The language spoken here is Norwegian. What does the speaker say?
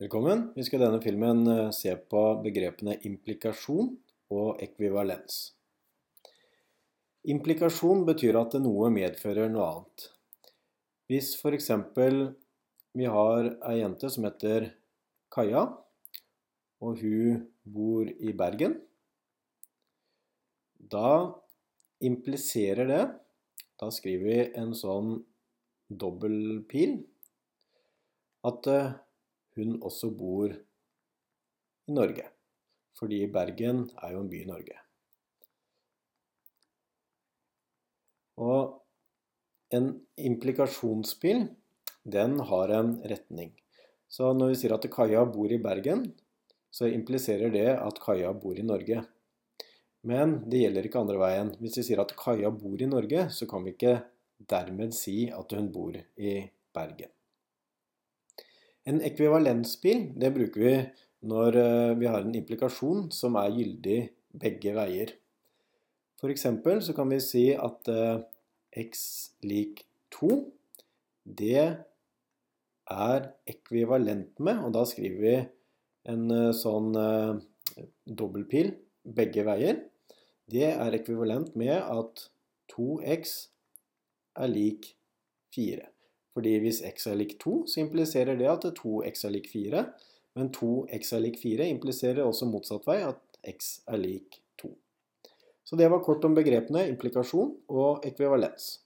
Velkommen. Vi skal i denne filmen eh, se på begrepene implikasjon og ekvivalens. Implikasjon betyr at noe medfører noe annet. Hvis eksempel vi har ei jente som heter Kaja, og hun bor i Bergen, da impliserer det Da skriver vi en sånn dobbeltpil at eh, hun også bor i Norge. Fordi Bergen er jo en by i Norge. Og en implikasjonsbil, den har en retning. Så når vi sier at Kaja bor i Bergen, så impliserer det at Kaja bor i Norge. Men det gjelder ikke andre veien. Hvis vi sier at Kaja bor i Norge, så kan vi ikke dermed si at hun bor i Bergen. En ekvivalensbil det bruker vi når eh, vi har en implikasjon som er gyldig begge veier. For eksempel så kan vi si at eh, x lik 2, det er ekvivalent med, og da skriver vi en eh, sånn dobbeltpil begge veier. Det er ekvivalent med at 2x er lik 4. Fordi hvis x er lik 2, så impliserer det at 2x er lik 4. Men 2x er lik 4 impliserer også motsatt vei, at x er lik 2. Så det var kort om begrepene implikasjon og ekvivalens.